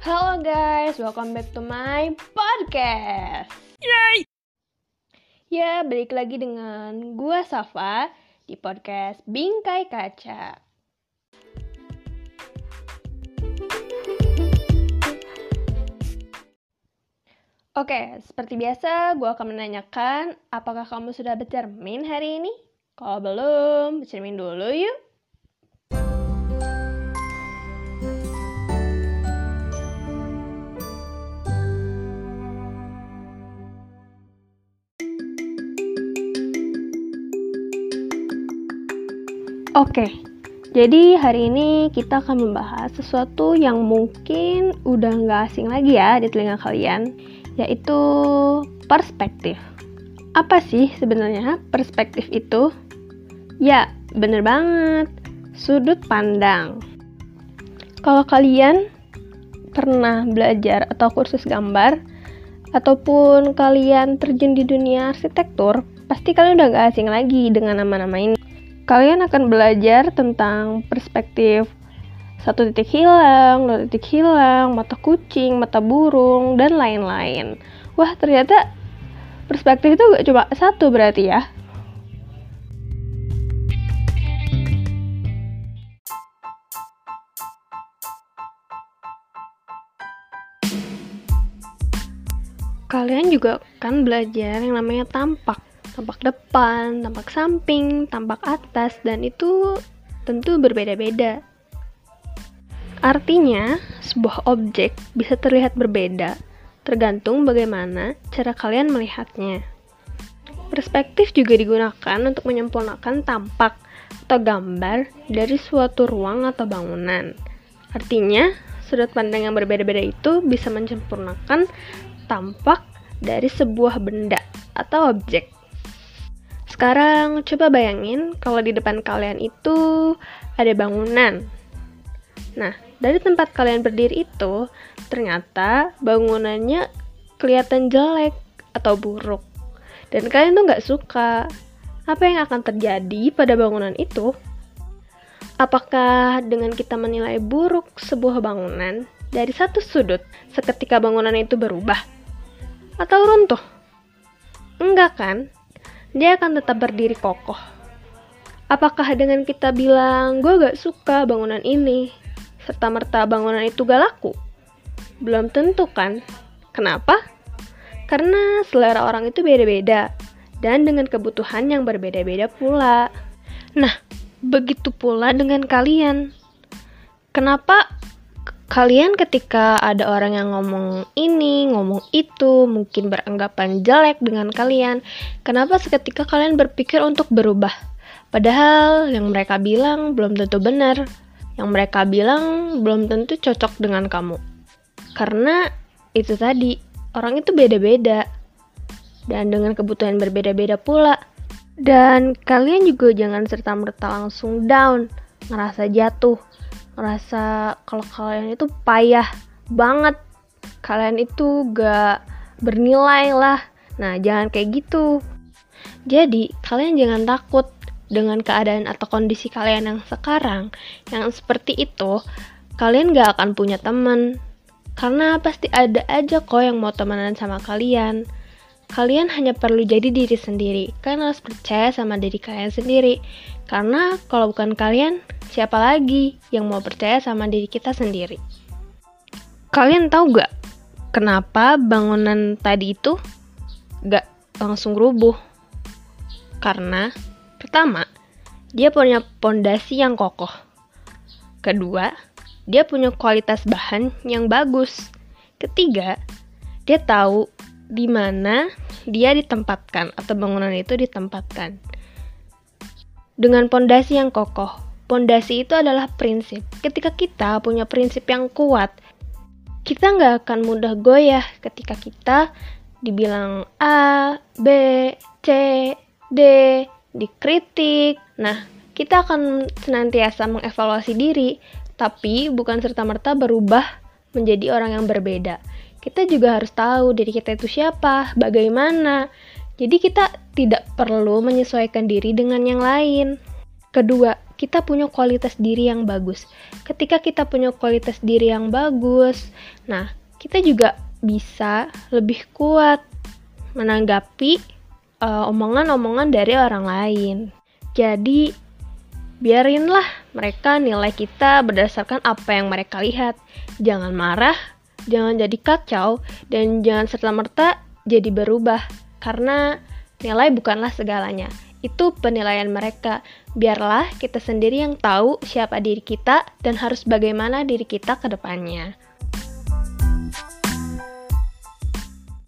Halo guys, welcome back to my podcast. Yay! Ya, balik lagi dengan gua Safa di podcast Bingkai Kaca. Oke, seperti biasa, gue akan menanyakan apakah kamu sudah bercermin hari ini? Kalau belum, bercermin dulu yuk. Oke, jadi hari ini kita akan membahas sesuatu yang mungkin udah nggak asing lagi ya di telinga kalian, yaitu perspektif. Apa sih sebenarnya perspektif itu? Ya, bener banget, sudut pandang. Kalau kalian pernah belajar atau kursus gambar, ataupun kalian terjun di dunia arsitektur, pasti kalian udah gak asing lagi dengan nama-nama ini kalian akan belajar tentang perspektif satu titik hilang, dua titik hilang, mata kucing, mata burung, dan lain-lain. Wah, ternyata perspektif itu gak cuma satu berarti ya. Kalian juga kan belajar yang namanya tampak tampak depan, tampak samping, tampak atas, dan itu tentu berbeda-beda. Artinya, sebuah objek bisa terlihat berbeda, tergantung bagaimana cara kalian melihatnya. Perspektif juga digunakan untuk menyempurnakan tampak atau gambar dari suatu ruang atau bangunan. Artinya, sudut pandang yang berbeda-beda itu bisa menyempurnakan tampak dari sebuah benda atau objek. Sekarang coba bayangin kalau di depan kalian itu ada bangunan. Nah, dari tempat kalian berdiri itu, ternyata bangunannya kelihatan jelek atau buruk. Dan kalian tuh nggak suka. Apa yang akan terjadi pada bangunan itu? Apakah dengan kita menilai buruk sebuah bangunan dari satu sudut, seketika bangunan itu berubah? Atau runtuh? Enggak kan? Dia akan tetap berdiri kokoh. Apakah dengan kita bilang, gue gak suka bangunan ini, serta merta bangunan itu gak laku? Belum tentu kan? Kenapa? Karena selera orang itu beda-beda, dan dengan kebutuhan yang berbeda-beda pula. Nah, begitu pula dengan kalian. Kenapa kalian ketika ada orang yang ngomong ini, ngomong itu, mungkin beranggapan jelek dengan kalian, kenapa seketika kalian berpikir untuk berubah? Padahal yang mereka bilang belum tentu benar, yang mereka bilang belum tentu cocok dengan kamu. Karena itu tadi, orang itu beda-beda. Dan dengan kebutuhan berbeda-beda pula. Dan kalian juga jangan serta-merta langsung down, ngerasa jatuh ngerasa kalau kalian itu payah banget. Kalian itu gak bernilai lah. Nah jangan kayak gitu. Jadi kalian jangan takut dengan keadaan atau kondisi kalian yang sekarang yang seperti itu kalian gak akan punya teman. Karena pasti ada aja kok yang mau temenan sama kalian kalian hanya perlu jadi diri sendiri. Kalian harus percaya sama diri kalian sendiri. Karena kalau bukan kalian, siapa lagi yang mau percaya sama diri kita sendiri? Kalian tahu gak kenapa bangunan tadi itu gak langsung rubuh? Karena pertama, dia punya pondasi yang kokoh. Kedua, dia punya kualitas bahan yang bagus. Ketiga, dia tahu di mana dia ditempatkan atau bangunan itu ditempatkan. Dengan pondasi yang kokoh. Pondasi itu adalah prinsip. Ketika kita punya prinsip yang kuat, kita nggak akan mudah goyah ketika kita dibilang A, B, C, D, dikritik. Nah, kita akan senantiasa mengevaluasi diri, tapi bukan serta-merta berubah menjadi orang yang berbeda kita juga harus tahu diri kita itu siapa, bagaimana. Jadi kita tidak perlu menyesuaikan diri dengan yang lain. Kedua, kita punya kualitas diri yang bagus. Ketika kita punya kualitas diri yang bagus, nah, kita juga bisa lebih kuat menanggapi omongan omongan-omongan dari orang lain. Jadi, biarinlah mereka nilai kita berdasarkan apa yang mereka lihat. Jangan marah, jangan jadi kacau, dan jangan serta-merta jadi berubah. Karena nilai bukanlah segalanya. Itu penilaian mereka. Biarlah kita sendiri yang tahu siapa diri kita dan harus bagaimana diri kita ke depannya.